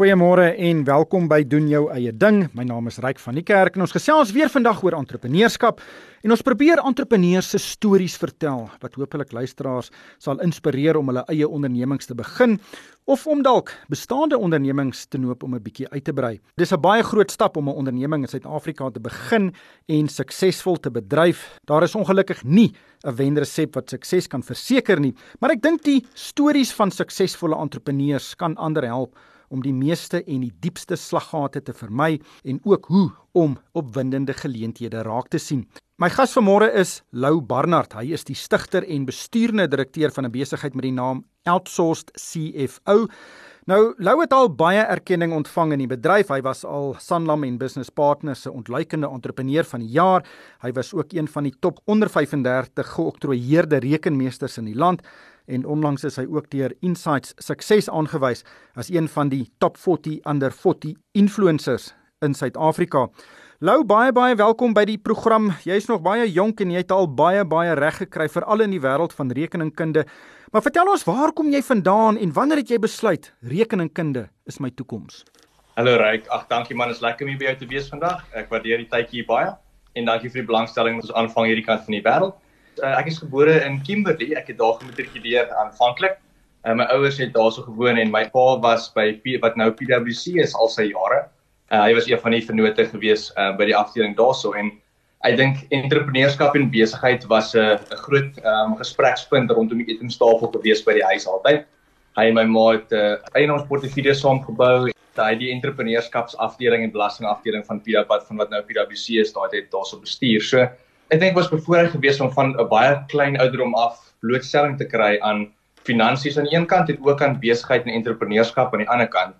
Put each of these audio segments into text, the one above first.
Goeiemôre en welkom by doen jou eie ding. My naam is Ryk van die Kerk en ons gesels weer vandag oor entrepreneurskap en ons probeer entrepreneurs se stories vertel wat hopelik luisteraars sal inspireer om hulle eie ondernemings te begin of om dalk bestaande ondernemings te noop om 'n bietjie uit te brei. Dis 'n baie groot stap om 'n onderneming in Suid-Afrika te begin en suksesvol te bedryf. Daar is ongelukkig nie 'n wenresep wat sukses kan verseker nie, maar ek dink die stories van suksesvolle entrepreneurs kan ander help om die meeste en die diepste slaggate te vermy en ook hoe om opwindende geleenthede raak te sien. My gas vanmôre is Lou Barnard. Hy is die stigter en bestuurende direkteur van 'n besigheid met die naam Outsourced CFO. Nou Lou het al baie erkenning ontvang in die bedryf. Hy was al Sanlam en Business Partners se ontluikende entrepreneur van die jaar. Hy was ook een van die top onder 35 geoktroeëerde rekenmeesters in die land en onlangs is hy ook deur Insights sukses aangewys as een van die top 40 under 40 influencers in Suid-Afrika. Lou baie baie welkom by die program. Jy's nog baie jonk en jy het al baie baie reg gekry veral in die wêreld van rekeningkunde. Maar vertel ons, waar kom jy vandaan en wanneer het jy besluit rekeningkunde is my toekoms? Hallo Ryk. Ag, dankie man, is lekker om hier by jou te wees vandag. Ek waardeer die tydjie baie en dankie vir die belangstelling wat ons aanvang hierdie kant van die wêreld uh, ek is gebore in Kimberley. Ek het daar gematrikuleer aanvanklik. Uh, my ouers het daarso gewoon en my pa was by P wat nou PwC is al sy jare. Uh, hy was een van die vennote gewees uh, by die afdeling daarso en ek dink entrepreneurskap en besigheid was 'n uh, groot um, gesprekspunt rondom die etenstafel gewees by die huis altyd. Hy en my ma het uh, eiendomsportefeulje saamgebou. Hy die entrepreneurskapsafdeling en belastingafdeling van PwC van wat nou PwC is, daai het daarso bestuur. So ek dink was bevoorreg geweest om van 'n baie klein ouderdom af blootstelling te kry aan finansies aan die een kant en ook aan besigheid en entrepreneurskap aan die ander kant.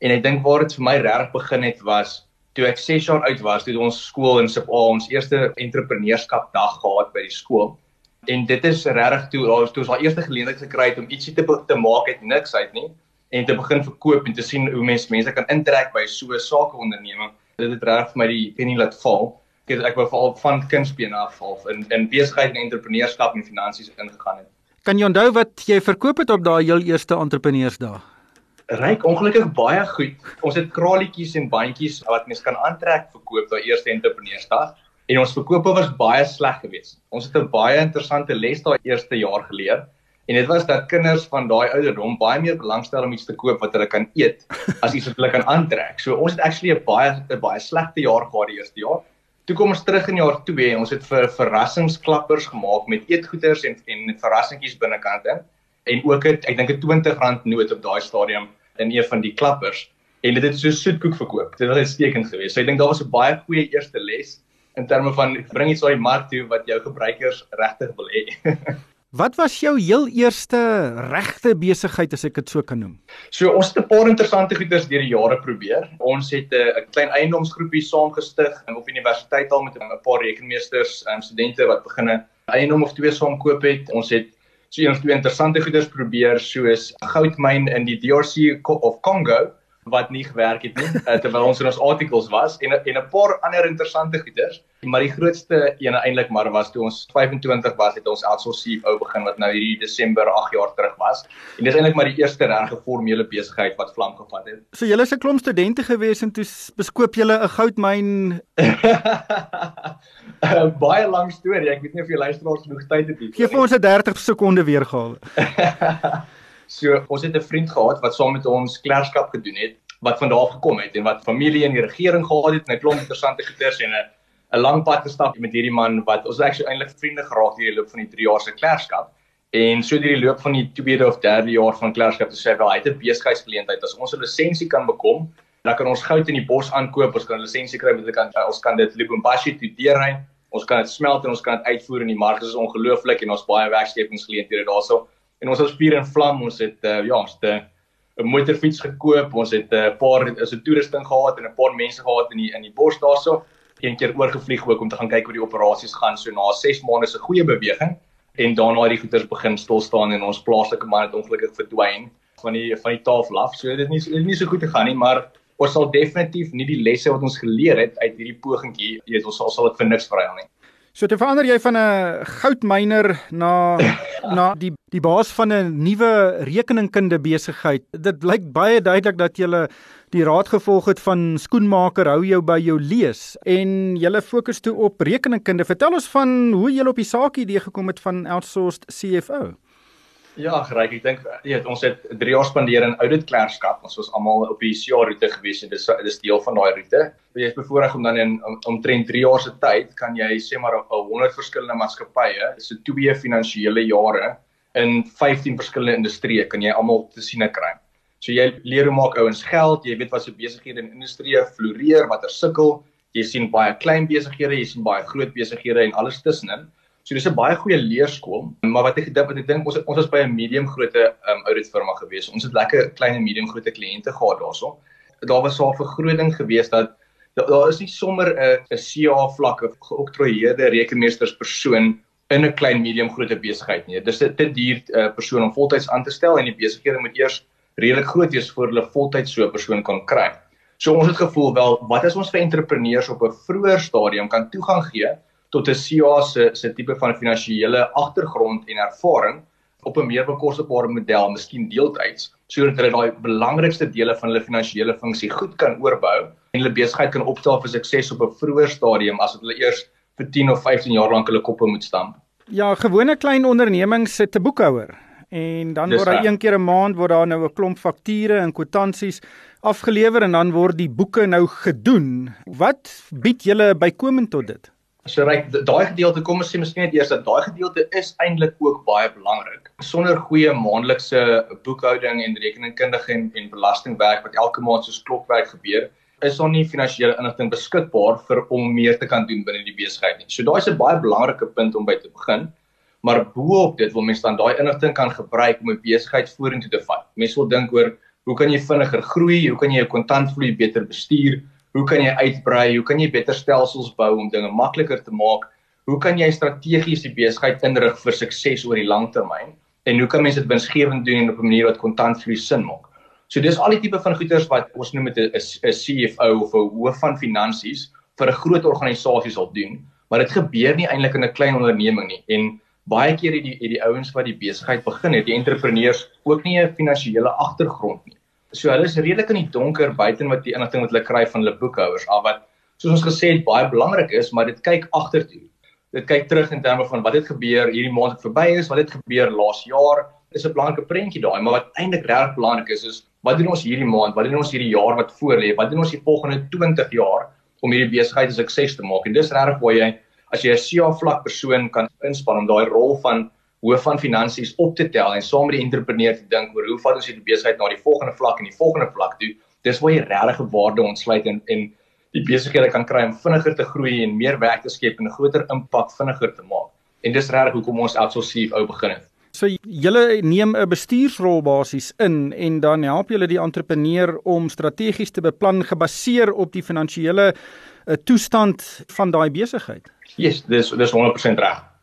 En ek dink waar dit vir my reg begin het was toe ek 6 jaar oud was, toe ons skool in Sip A ons eerste entrepreneurskap dag gehad by die skool. En dit is regtig toe ons toe ons al eerste geleentheid gekry het om ietsie te te maak uit niks uit nie en te begin verkoop en te sien hoe mense mense kan intrek by so 'n sakeonderneming. Dit het regtig vir my die penny laat val ek ek wou veral van kindsbeen af half in in besigheid en entrepreneurskap en finansies ingegaan het. Kan jy onthou wat jy verkoop het op daai heel eerste entrepreneursdag? Ryk ongelukkig baie goed. Ons het kraletjies en bandjies wat mens kan aantrek verkoop daai eerste entrepreneursdag en ons verkope was baie sleg geweest. Ons het 'n baie interessante les daai eerste jaar geleer. En dit was dat kinders van daai ouderdom baie meer belangstel om iets te koop wat hulle kan eet as iets wat hulle kan aantrek. So ons het actually 'n baie 'n baie slegte jaar gehad die eerste jaar. Toe kom ons terug in jaar 2 en ons het vir verrassingsklappers gemaak met eetgoeders en en verrassingkies binnekant in en ook het ek dink 'n R20 noot op daai stadium in een van die klappers en dit het so soetkoek verkoop. Dit was uitstekend geweest. So ek dink daar was 'n baie goeie eerste les in terme van bring iets op die mark toe wat jou gebruikers regtig wil hê. Wat was jou heel eerste regte besigheid as ek dit so kan noem? So ons het 'n paar interessante goeders deur die jare probeer. Ons het 'n klein eiendomsgroepie saamgestig op universiteit al met 'n paar rekenmeesters en studente wat begin 'n eiendom of twee saam koop het. Ons het so een of twee interessante goeders probeer soos goudmyn in die DRC of Congo wat nie gewerk het nie uh, terwyl ons in ons articles was en en 'n paar ander interessante goeders maar die grootste ene eintlik maar was toe ons 25 was het ons outsource CEO begin wat nou hierdie Desember 8 jaar terug was en dis eintlik maar die eerste regte formele besigheid wat vlam gevat het. So julle is 'n klomp studente gewees en toe beskoop julle 'n goudmyn baie lank storie ek weet nie of jy luisteraars genoeg tyd het nie. Gee vir ons 'n 30 sekonde weergawe. So ons het 'n vriend gehad wat saam met ons klerskap gedoen het wat van daar af gekom het en wat familie in die regering gehad het en 'n klomp interessante goeders en 'n 'n lang pad gestap met hierdie man wat ons actually eintlik vriende geraak deur die loop van die 3 jaar se klerskap en so deur die loop van die tweede of derde jaar van klerskap te sê wel hy het 'n besigheidsgeleentheid. As ons 'n lisensie kan bekom dan kan ons goud in die bos aankoop. Ons kan 'n lisensie kry met kan ons kan dit Lubumbashi toe deurry. Ons kan dit smelt en ons kan dit uitvoer in die mark. Is ongelooflik en ons baie werkskepingsgeleenthede daarso en ons het spier en vlam ons het uh, ja ons het 'n uh, motorfiets gekoop ons het 'n uh, paar is 'n toerusting gehad en 'n paar mense gehad in die in die bos daarso een keer oorgevlieg ook om te gaan kyk hoe die operasies gaan. So na 6 maande se goeie beweging en daarna het die goeders begin stil staan en ons plaaslike man het ongelukkig verdwyn van die van die tafel af. So dit is nie dit is nie so goed te gaan nie maar ons sal definitief nie die lesse wat ons geleer het uit hierdie pogingkie jy weet ons sal sal dit vir niks vryhou nie So te verander jy van 'n goudmyner na na die die baas van 'n nuwe rekeningkunde besigheid. Dit blyk baie duidelik dat jy die raad gevolg het van skoenmaker hou jou by jou lees en jy fokus toe op rekeningkunde. Vertel ons van hoe jy op die saak idee gekom het van outsourced CFO. Ja, reg, ek dink jy weet ons het 3 jaar spandeer in audit klerkskap. Ons was almal op die CA roete gewees en dis dis deel van daai roete. Jy is bevoorreg om dan in omtrent 3 jaar se tyd kan jy sê maar op 100 verskillende maatskappye, so twee finansiële jare in 15 verskillende industrieë kan jy almal te sien kry. So jy leer hoe maak ouens geld, jy weet wat se besighede in industrie floreer, watter sukkel. Jy sien baie klein besighede, jy sien baie groot besighede en alles tussenin. So dis 'n baie goeie leerskool, maar wat ek gedink wat ek dink ons ons was by 'n medium grootte um, audit firma gewees. Ons het lekker klein en medium grootte kliënte gehad daarso. Daar was so 'n vergroting gewees dat daar is nie sommer 'n 'n CA vlak of geoktroeëerde rekenmeesterspersoon in 'n klein medium grootte besigheid nie. Dis 'n te duur uh, persoon om voltyds aan te stel en die besighede moet eers redelik groot wees voor hulle voltyds so 'n persoon kan kry. So ons het gevoel wel, wat as ons vir entrepreneurs op 'n vroeër stadium kan toegang gee tot 'n CA se se tipe van finansiële agtergrond en ervaring op 'n meer bekostigbare model, miskien deeltyds, sodat hulle daai belangrikste dele van hulle finansiële funksie goed kan oorbou en hulle besigheid kan opstel vir sukses op 'n vroeër stadium as wat hulle eers vir 10 of 15 jaar lank hulle koppe moet stamp. Ja, gewone klein ondernemings het 'n boekhouer en dan Dis word daar een keer 'n maand word daar nou 'n klomp fakture en kwitansies afgelewer en dan word die boeke nou gedoen. Wat bied julle bykomend tot dit? So ryk daai gedeelte kom ons sê miskien net eers dat daai gedeelte is eintlik ook baie belangrik. Sonder goeie maandelikse boekhouding en rekeningkundige en, en belastingwerk wat elke maand soos klokwerk gebeur, is daar nie finansiële inligting beskikbaar vir om meer te kan doen binne die besigheid nie. So daai is 'n baie belangrike punt om by te begin. Maar bo-op dit wil mense dan daai inligting kan gebruik om 'n besigheid vorentoe te vat. Mense wil dink oor hoe kan jy vinniger groei? Hoe kan jy jou kontantvloei beter bestuur? Hoe kan jy uitbrei? Hoe kan jy beter stelsels bou om dinge makliker te maak? Hoe kan jy strategies die besigheid inrig vir sukses oor die lang termyn? En hoe kan mense dit winsgewend doen op 'n manier wat kontantvloei sin maak? So dis al die tipe van goeders wat ons noem met 'n 'n CFO of 'n hoof van finansies vir 'n groot organisasie sal doen, maar dit gebeur nie eintlik in 'n klein onderneming nie. En baie keer het die het die ouens wat die besigheid begin het, die entrepreneurs ook nie 'n finansiële agtergrond nie. So hulle is redelik in die donker buiten wat die inligting wat hulle kry van hulle boekhouers al wat soos ons gesê het baie belangrik is, maar dit kyk agtertoe. Dit kyk terug in terme van wat het gebeur hierdie maand wat verby is, wat het gebeur laas jaar. Is 'n belangrike prentjie daai, maar wat eintlik reg belangrik is is wat doen ons hierdie maand? Wat doen ons hierdie jaar wat voorlê? Wat doen ons die volgende 20 jaar om hierdie besigheid 'n sukses te maak? En dis regtig waar jy as jy 'n CA vlak persoon kan inspann om daai rol van hoof van finansies op te tel en saam met die entrepreneur te dink oor hoe vat ons hierdie besigheid na die volgende vlak en die volgende vlak toe. Dis waar jy regtig waarde ontsluit en en die besighede kan kry om vinniger te groei en meer werk te skep en 'n groter impak vinniger te maak. En dis regtig hoekom ons outsourcing ou begin het. So julle neem 'n bestuursrol basies in en dan help julle die entrepreneur om strategies te beplan gebaseer op die finansiële uh, toestand van daai besigheid. Yes, dis dis 100% reg.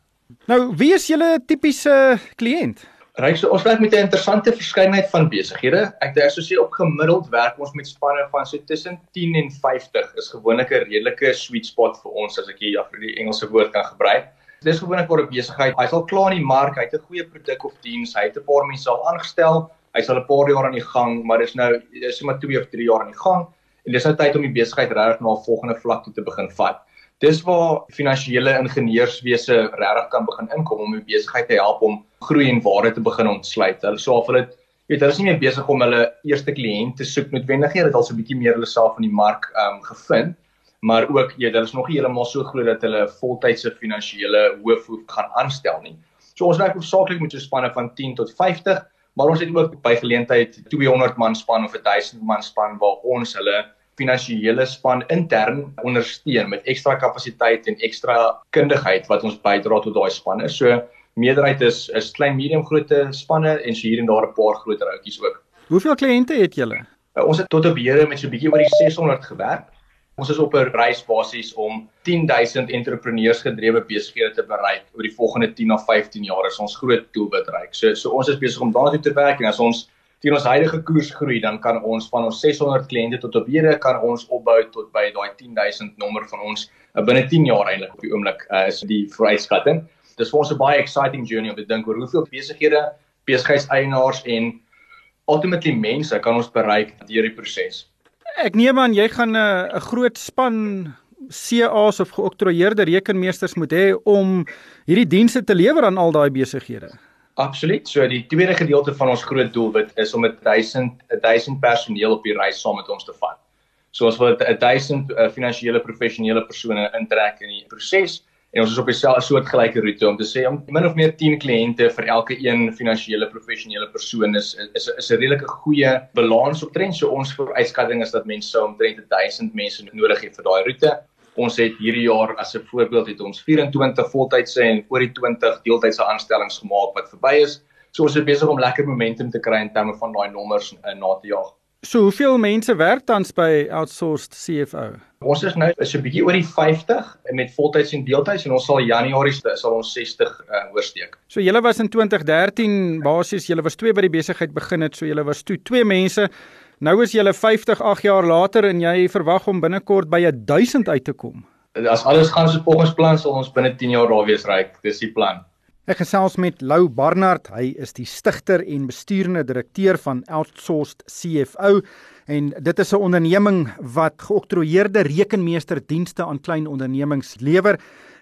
Nou, wie is julle tipiese kliënt? Ryk, so ons werk met 'n interessante verskeidenheid van besighede. Ek dink soos jy op gemiddeld werk ons met spanne van so tussen 10 en 50 is gewoonlik 'n redelike sweet spot vir ons as ek hier af die Engelse woord kan gebruik. Dis gewoonlik vir 'n besigheid. Hy's al klaar in die mark, hy het 'n goeie produk of diens, hy het 'n paar mense al aangestel, hy's al 'n paar jaar aan die gang, maar dis nou is maar 2 of 3 jaar aan die gang en dis nou tyd om die besigheid regtig na 'n volgende vlak toe te begin vat dis waar finansiële ingenieurswese regtig kan begin inkom om 'n besigheid te help om groei en waarde te begin ontsluit. Hulle sou of hulle weet hulle is nie meer besig om hulle eerste kliënt te soek noodwendig nie, hulle het al so 'n bietjie meer hulle self in die mark ehm um, gevind, maar ook jy hulle is nog nie heeltemal so groot dat hulle voltydse finansiële hoof hoef gaan aanstel nie. So ons werk hoofsaaklik met so spanne van 10 tot 50, maar ons het ook by geleentheid 200 man span of 1000 man span waar ons hulle finansiële span intern ondersteun met ekstra kapasiteit en ekstra kundigheid wat ons bydra tot daai spanne. So meerderheid is is klein medium grootte spanne en so hier en daar 'n paar groter outjies ook. Hoeveel kliënte het julle? Uh, ons het tot op hede met so 'n bietjie oor die 600 gewerk. Ons is op 'n reis basies om 10000 entrepreneurs gedrewe besighede te bereik oor die volgende 10 of 15 jaar is ons groot doelwit bereik. So so ons is besig om daarna toe te werk en as ons teen ons huidige koers groei, dan kan ons van ons 600 kliënte tot op hede kan ons opbou tot by daai 10000 nommer van ons uh, binne 10 jaar eintlik op die oomblik uh, is die vooruitskatting. Dis vir ons 'n baie exciting journey om te dink oor hoeveel besighede, besigheidseienaars en ultimately mense kan ons bereik deur die proses. Ek neem aan jy gaan 'n uh, 'n groot span CA's of geoktroeëerde rekenmeesters moet hê om hierdie dienste te lewer aan al daai besighede. Absoluut. So die tweede gedeelte van ons groot doelwit is om 'n 1000 1000 personeel op die reis saam met ons te vat. So ons wil 'n 1000 uh, finansiële professionele persone intrek in die proses en ons is op 'n soortgelyke roete om te sê om min of meer 10 kliënte vir elke een finansiële professionele persoon is is is 'n redelike goeie balans op trend. So ons vooruitskatting is dat mense omtrent 1000 mense nodig het vir daai roete ons het hierdie jaar as 'n voorbeeld het ons 24 voltydse en oor die 20 deeltydse aanstellings gemaak wat verby is. So ons is besig om lekker momentum te kry in terme van daai nommers in na te jaag. So hoeveel mense werk tans by outsourced CFO? Ons is nou is 'n bietjie oor die 50 met voltyds en deeltyds en ons sal Januarie sal ons 60 uh, oorsteek. So julle was in 2013 basies julle was twee by die besigheid begin het, so julle was toe twee mense Nou is jy 50 8 jaar later en jy verwag om binnekort by 1000 uit te kom. As alles gaan soos volgens plan sal ons binne 10 jaar daar wees ryk. Dis die plan. Ek gesels met Lou Barnard. Hy is die stigter en besturende direkteur van Outsourced CFO en dit is 'n onderneming wat geoktroeëerde rekenmeesterdienste aan klein ondernemings lewer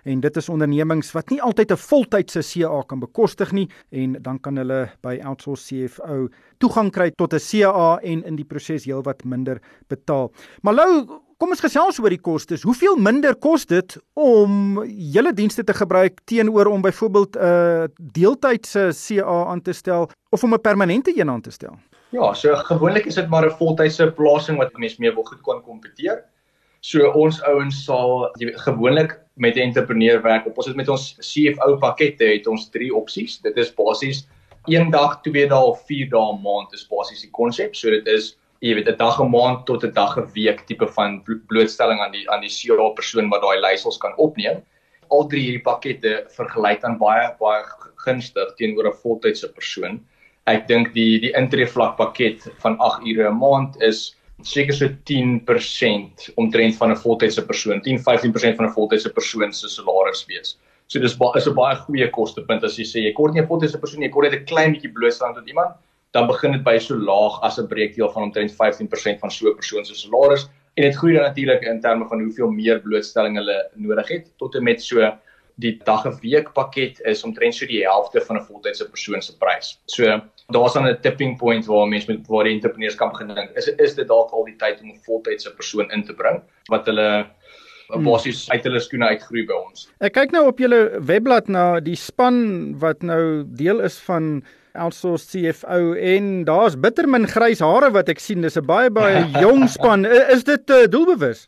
en dit is ondernemings wat nie altyd 'n voltydse CA kan bekostig nie en dan kan hulle by Outsource CFO toegang kry tot 'n CA en in die proses heelwat minder betaal. Maar Lou, kom ons gesels oor die kostes. Hoeveel minder kos dit om julle dienste te gebruik teenoor om byvoorbeeld 'n uh, deeltydse CA aan te stel of om 'n permanente een aan te stel? Ja, so gewoonlik is dit maar 'n voltydse plasing wat mense mee wil goed kon kompeteer. So ons ouens sal gewoonlik met 'n entrepreneur werk. Op ons het met ons CFO pakkette het ons drie opsies. Dit is basies 1 dag, 2 dae of 4 dae 'n maand is basies die konsep. So dit is jy weet 'n dag 'n maand tot 'n dag 'n week tipe van blootstelling aan die aan die CFO persoon wat daai leiersels kan opneem. Al drie hierdie pakkette vergelyk dan baie baie gunstig teenoor 'n voltydse persoon. Ek dink die die intree vlak pakket van 8 ure 'n maand is seker so 10% omtrent van 'n voltydse persoon, 10-15% van 'n voltydse persoon se salaris wees. So dis ba is 'n baie goeie kostepunt as jy sê jy kort nie 'n voltydse persoon nie, jy kort net 'n klein bietjie blootstelling tot iemand, dan begin dit by so laag as 'n breekdeel van omtrent 15% van so 'n persoon se salaris en dit groei dan natuurlik in terme van hoeveel meer blootstelling hulle nodig het tot en met so die dag 'n week pakket is omtrent so die helfte van 'n voltydse persoon se prys. So daar's dan 'n tipping point waar mense met waar die entrepreneurs kan begin dink, is is dit dalk al die tyd om 'n voltydse persoon in te bring wat hulle hmm. basies uit hulle skoene uitgroei by ons. Ek kyk nou op julle webblad na die span wat nou deel is van Outsource CFO en daar's bittermin grys hare wat ek sien. Dis 'n baie baie jong span. Is dit uh, doelbewus?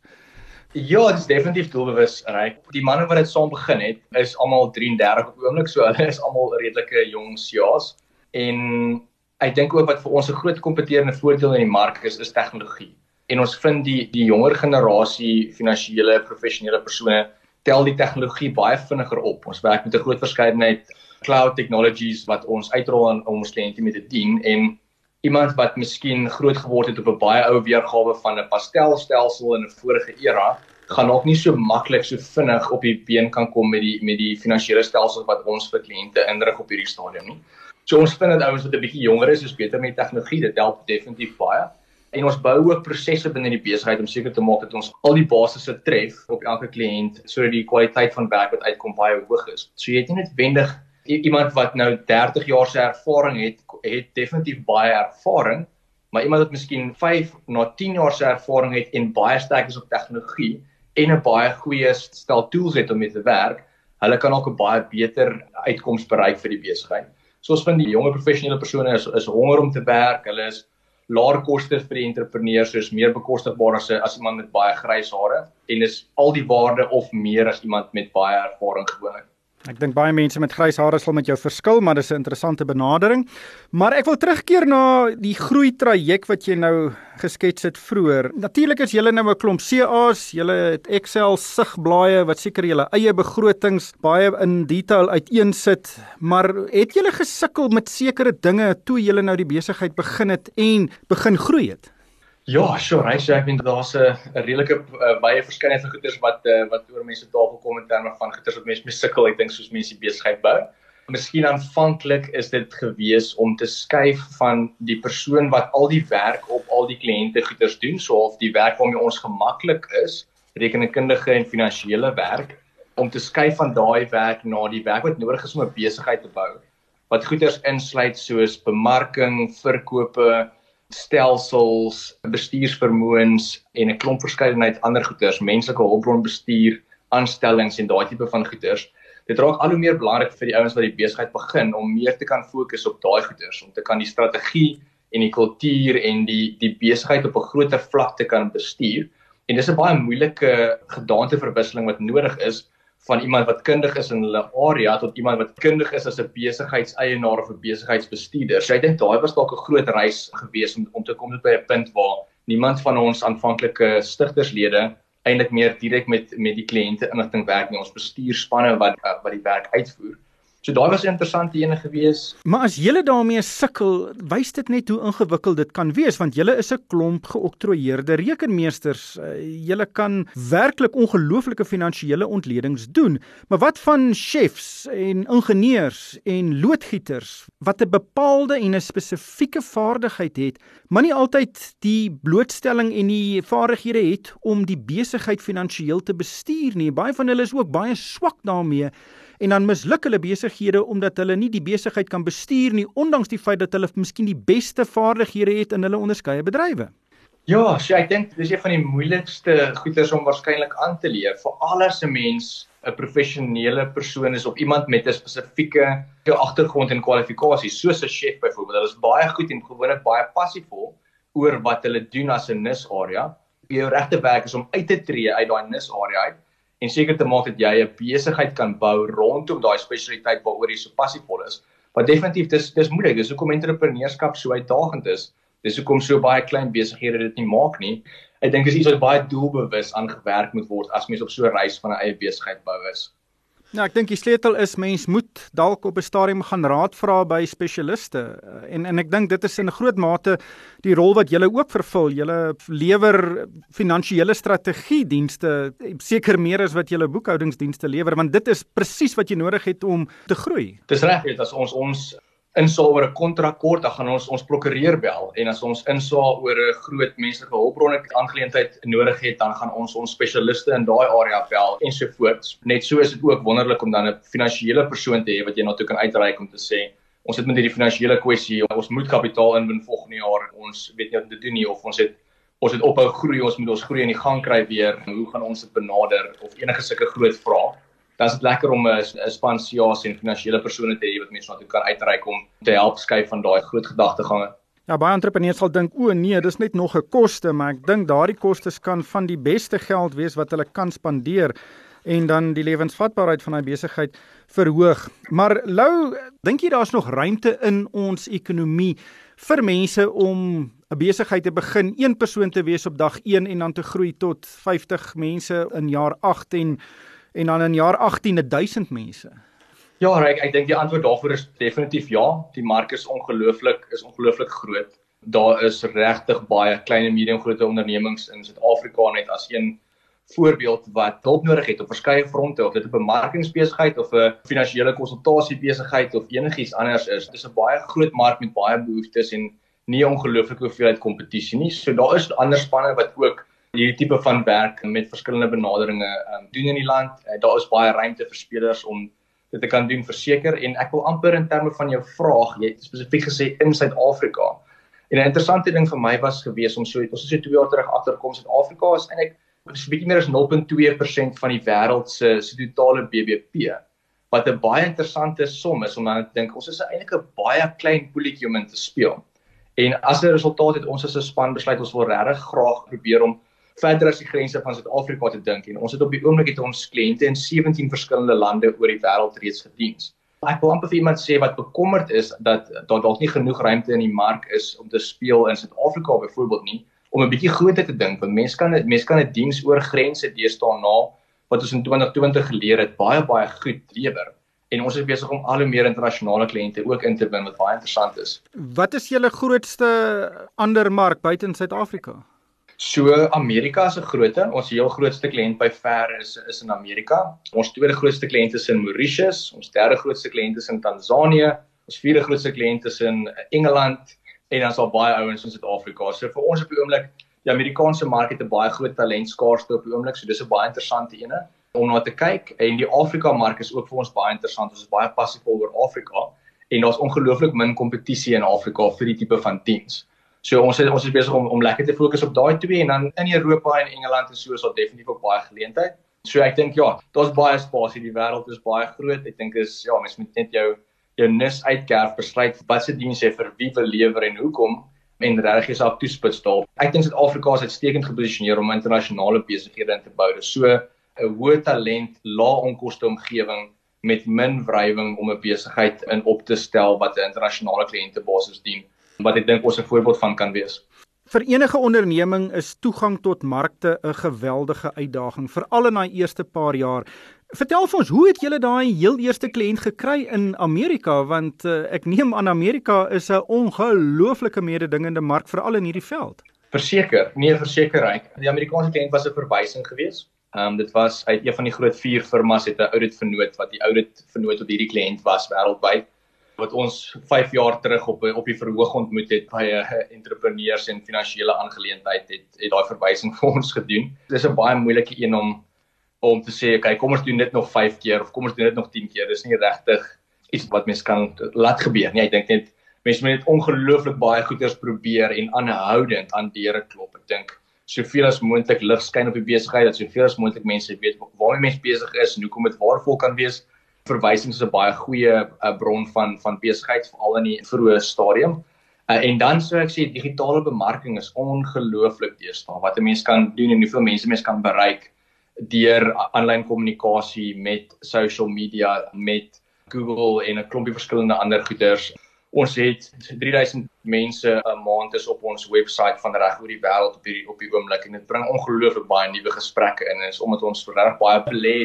Ja, dit is definitief doelbewus reg. Die manne wat dit saam begin het, is almal 33 op oomblik, so hulle is almal redelike jong CEOs. En ek dink ook wat vir ons 'n groot kompeterende voordeel in die mark is, is tegnologie. En ons vind die die jonger generasie finansiële professionele persone tel die tegnologie baie vinniger op. Ons werk met 'n groot verskeidenheid cloud technologies wat ons uitrol aan ons kliënte met te dien en iemand wat miskien groot geword het op 'n baie ou weergawe van 'n pastelstelsel in 'n vorige era gaan nog nie so maklik so vinnig op die been kan kom met die met die finansiële stelsels wat ons vir kliënte inrig op hierdie stadium nie. So ons vind dat ouens wat 'n bietjie jonger is, is beter met tegnologie. Dit help definitief baie. En ons bou ook prosesse binne die besigheid om seker te maak dat ons al die basisse tref op elke kliënt sodat die kwaliteit van werk wat uitkom baie hoog is. So jy het nie net wendig iemand wat nou 30 jaar se ervaring het, het definitief baie ervaring, maar iemand wat miskien 5 na 10 jaar se ervaring het en baie sterk is op tegnologie en 'n baie goeie stel tools het om mee te werk, hulle kan ook 'n baie beter uitkoms bereik vir die besigheid. So ons vind die jonger professionele persone is is honger om te werk, hulle is laer koste vir die entrepreneurs, so is meer bekostigbaar as as iemand met baie grys hare en is al die waarde of meer as iemand met baie ervaring gewoonlik. Ek dink baie mense met grys hare sal met jou verskil, maar dis 'n interessante benadering. Maar ek wil terugkeer na die groei traject wat jy nou geskets het vroeër. Natuurlik is julle nou 'n klomp CA's, julle het Excel sigblaaie wat seker julle eie begrotings baie in detail uiteensit, maar het julle gesukkel met sekere dinge toe julle nou die besigheid begin het en begin groei het? Ja, sure, right. So ek weet daar's 'n redelike uh, baie verskeidenheid van goederes wat uh, wat oor mense tafel kom in terme van goederes wat mense mee sukkel, ek dink soos mense besigheid bou. Miskien aanvanklik is dit gewees om te skuif van die persoon wat al die werk op al die kliënte goederes doen, so of die werk waarmee ons gemaklik is, rekenkundige en finansiële werk, om te skuif van daai werk na die werk wat nodig is om 'n besigheid te bou. Wat goederes insluit soos bemarking, verkope, stelsels, bestuursvermoëns en 'n klomp verskeidenheid ander goederes, menslike hulpbronbestuur, aanstellings en daai tipe van goederes. Dit raak al hoe meer belangrik vir die ouens wat die besigheid begin om meer te kan fokus op daai goederes, om te kan die strategie en die kultuur en die die besigheid op 'n groter vlak te kan bestuur. En dis 'n baie moeilike gedaanteverwisseling wat nodig is van iemand wat kundig is in hulle area tot iemand wat kundig is as 'n besigheidseienaar of 'n besigheidsbestuurder. So ek dink daai was dalk 'n groot reis gewees om om te kom tot by 'n punt waar niemand van ons aanvanklike stigterslede eintlik meer direk met met die kliënte inligting werk nie. Ons bestuurspanne wat wat die werk uitvoer. So daai was 'n interessante ene gewees. Maar as julle daarmee sukkel, wys dit net hoe ingewikkeld dit kan wees want julle is 'n klomp geoktroeëerde rekenmeesters. Uh, julle kan werklik ongelooflike finansiële ontledings doen. Maar wat van chefs en ingenieurs en loodgieters wat 'n bepaalde en 'n spesifieke vaardigheid het, maar nie altyd die blootstelling en die vaardighede het om die besigheid finansiëel te bestuur nie. Baie van hulle is ook baie swak daarmee en dan misluk hulle besighede omdat hulle nie die besigheid kan bestuur nie ondanks die feit dat hulle miskien die beste vaardighede het in hulle onderskeie bedrywe. Ja, so ek dink dis een van die moeilikste goeters om waarskynlik aan te leer vir alles 'n mens 'n professionele persoon is of iemand met 'n spesifieke agtergrond en kwalifikasies soos 'n chef byvoorbeeld. Hulle is baie goed en gewoonlik baie passievol oor wat hulle doen as 'n nisarea. Jou regte werk is om uit te tree uit daai nisarea uit en seker te maak dat jy 'n besigheid kan bou rondom daai spesialiteit waaroor jy so passievol is. Maar definitief dis dis moeilik. Dis hoekom entrepreneurskap so uitdagend is. Dis hoekom so baie klein besighede dit nie maak nie. Ek dink dis iets wat baie doelbewus aangewerk moet word as mens op so 'n reis van 'n eie besigheid bou is. Ja, ek dink die sleutel is mens moet dalk op 'n stadium gaan raad vra by spesialiste. Eh, en en ek dink dit is in 'n groot mate die rol wat julle ook vervul. Julle lewer finansiële strategie dienste seker meer as wat julle boekhoudingsdienste lewer, want dit is presies wat jy nodig het om te groei. Dis reg, dit as ons ons insaal oor 'n kontrakkort, dan gaan ons ons prokureur bel en as ons insaal oor 'n groot menslike hulpbronne aangeleentheid nodig het, dan gaan ons ons spesialiste in daai area bel ensovoorts. Net so is dit ook wonderlik om dan 'n finansiële persoon te hê wat jy na toe kan uitreik om te sê ons het met hierdie finansiële kwessie, ons moet kapitaal inwin volgende jaar. Ons weet nie wat om te doen nie of ons het ons het ophou groei, ons moet ons groei in die gang kry weer. Hoe gaan ons dit benader of enige sulke groot vrae? Dan is dit lekker om 'n span SIAs en finansiële persone te hê wat mense na toe kan uitreik om te help skuif van daai groot gedagtegange. Ja, baie entrepreneurs sal dink o nee, dis net nog 'n koste, maar ek dink daardie kostes kan van die beste geld wees wat hulle kan spandeer en dan die lewensvatbaarheid van daai besigheid verhoog. Maar Lou, dink jy daar's nog ruimte in ons ekonomie vir mense om 'n besigheid te begin, een persoon te wees op dag 1 en dan te groei tot 50 mense in jaar 8 en en dan in jaar 18 1000 mense. Ja, ek ek dink die antwoord daarvoor is definitief ja. Die mark is ongelooflik is ongelooflik groot. Daar is regtig baie klein en medium groot ondernemings in Suid-Afrika net as een voorbeeld wat hulp nodig het op verskeie fronte of dit 'n bemarkingsbesigheid of 'n finansiële konsultasiebesigheid of enigiets anders is. Dit is 'n baie groot mark met baie behoeftes en nie ongelooflike hoeveelheid kompetisie nie. So daar is ander spanne wat ook hierdie tipe van werk met verskillende benaderinge um, doen in die land. Uh, daar is baie ruimte vir spelers om dit te kan doen verseker en ek wil amper in terme van jou vraag, jy het spesifiek gesê in Suid-Afrika. En 'n interessante ding vir my was gewees om so ons het so 2 jaar terug agterkom Suid-Afrika is eintlik dis 'n bietjie meer as 0.2% van die wêreld se se totale BBP wat 'n baie interessante som is om dan te dink ons is eintlik 'n baie klein poeltjie om in te speel. En as 'n resultaat het ons as 'n span besluit ons wil regtig graag probeer om verder as die grense van Suid-Afrika te dink en ons het op die oomblik het ons kliënte in 17 verskillende lande oor die wêreld reeds gediens. Ek wil amper vir iemand sê wat bekommerd is dat daar dalk nie genoeg ruimte in die mark is om te speel in Suid-Afrika byvoorbeeld nie om 'n bietjie groter te dink want mense kan mense kan 'n diens oor grense deesdae na wat ons in 2020 geleer het baie baie goed lewer en ons is besig om al hoe meer internasionale kliënte ook in te bind wat baie interessant is. Wat is julle grootste ander mark buite in Suid-Afrika? So Amerika 'n grootte. Ons heel grootste kliënt by ver is is in Amerika. Ons tweede grootste kliënt is in Mauritius, ons derde grootste kliënt is in Tansanië, ons vierde grootste kliënt is in Engeland en dan is daar baie ouens in Suid-Afrika. So vir ons op die oomblik, die Amerikaanse mark het 'n baie groot talentskaarste op die oomblik, so dis 'n baie interessante ene om na te kyk en die Afrika mark is ook vir ons baie interessant. Ons is baie passief oor Afrika en daar's ongelooflik min kompetisie in Afrika vir die tipe van teens. So ons is ons is besig om om lekker te fokus op daai twee en dan in Europa en Engeland en so is daar definitief ook baie geleenthede. So ek dink ja, daar's baie spasie, die wêreld is baie groot. Ek dink is ja, mens moet net jou jou nis uitkerf, besluit wat se diens jy vir wie wil lewer en hoekom en regtig jouself toespits daarop. Ek dink Suid-Afrika is uitstekend geposisioneer om internasionale besighede in te bou. Dis so 'n hoë talent, lae onkoste omgewing met min wrywing om 'n besigheid in op te stel wat 'n internasionale kliëntebasis dien wat ek dink ons 'n voorbeeld van kan wees. Vir enige onderneming is toegang tot markte 'n geweldige uitdaging, veral in daai eerste paar jaar. Vertel vir ons, hoe het julle daai heel eerste kliënt gekry in Amerika want uh, ek neem aan Amerika is 'n ongelooflike mededingende mark veral in hierdie veld. Verseker, nee verseker hy. Die Amerikaanse kliënt was 'n verwysing geweest Ehm um, dit was uit een van die groot vier firmas het 'n audit vernoot wat die audit vernoot op hierdie kliënt was wêreldwyd wat ons 5 jaar terug op op die verhoog ontmoet het by 'n entrepreneurs en finansiële aangeleentheid het het daai verwysing vir ons gedoen. Dit is 'n baie moeilike een om om te sê, okay, kom ons doen dit nog 5 keer of kom ons doen dit nog 10 keer. Dis nie regtig iets wat mens kan laat gebeur nie. Ek dink net mense moet net ongelooflik baie goeders probeer en aanhoudend aan deure klop. Ek dink soveel as moontlik lig skyn op die besigheid dat soveel as moontlik mense weet waarmee mens besig is en hoekom dit waarvol kan wees. Verwysings is 'n baie goeie uh, bron van van besigheid veral in die vroeë stadium. Uh, en dan sou ek sê digitale bemarking is ongelooflik deesdae wat 'n mens kan doen en hoeveel mense mens kan bereik deur aanlyn kommunikasie met social media met Google en 'n klompie verskillende ander goeders Ons het 3000 mense 'n maand is op ons webwerf van reg oor die wêreld op hierdie op die oomblik en dit bring ongelooflik baie nuwe gesprekke in en is omdat ons regtig baie belê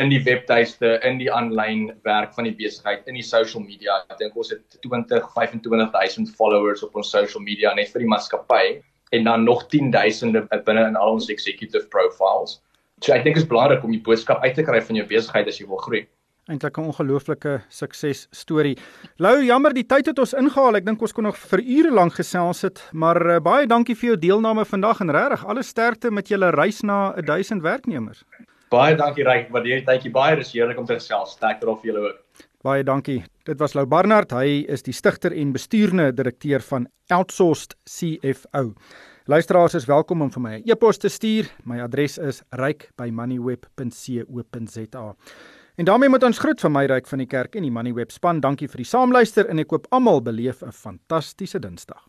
in die webtuiste, in die aanlyn werk van die besigheid, in die social media. Ek dink ons het 20 25000 followers op ons social media net vir die maatskappy en dan nog 10000de binne in al ons executive profiles. So ek dink dit is belangrik om die boodskap uit te kry van jou besigheid as jy wil groei eintlik 'n ongelooflike sukses storie. Lou, jammer die tyd het ons ingehaal. Ek dink ons kon nog vir ure lank gesels het, maar uh, baie dankie vir jou deelname vandag en regtig alle sterkte met julle reis na 1000 werknemers. Baie dankie Ryk, waardeer die tydjie baie. Dis heerlik om te gesels. Sterkte op vir julle ook. Baie dankie. Dit was Lou Barnard. Hy is die stigter en bestuurende direkteur van Outsourced CFO. Luisteraars is welkom om vir my 'n e e-pos te stuur. My adres is ryk@moneyweb.co.za. En daarmee moet ons groet van my ryk van die kerk en die Moneyweb span. Dankie vir die saamluister en ek koop almal beleef 'n fantastiese Dinsdag.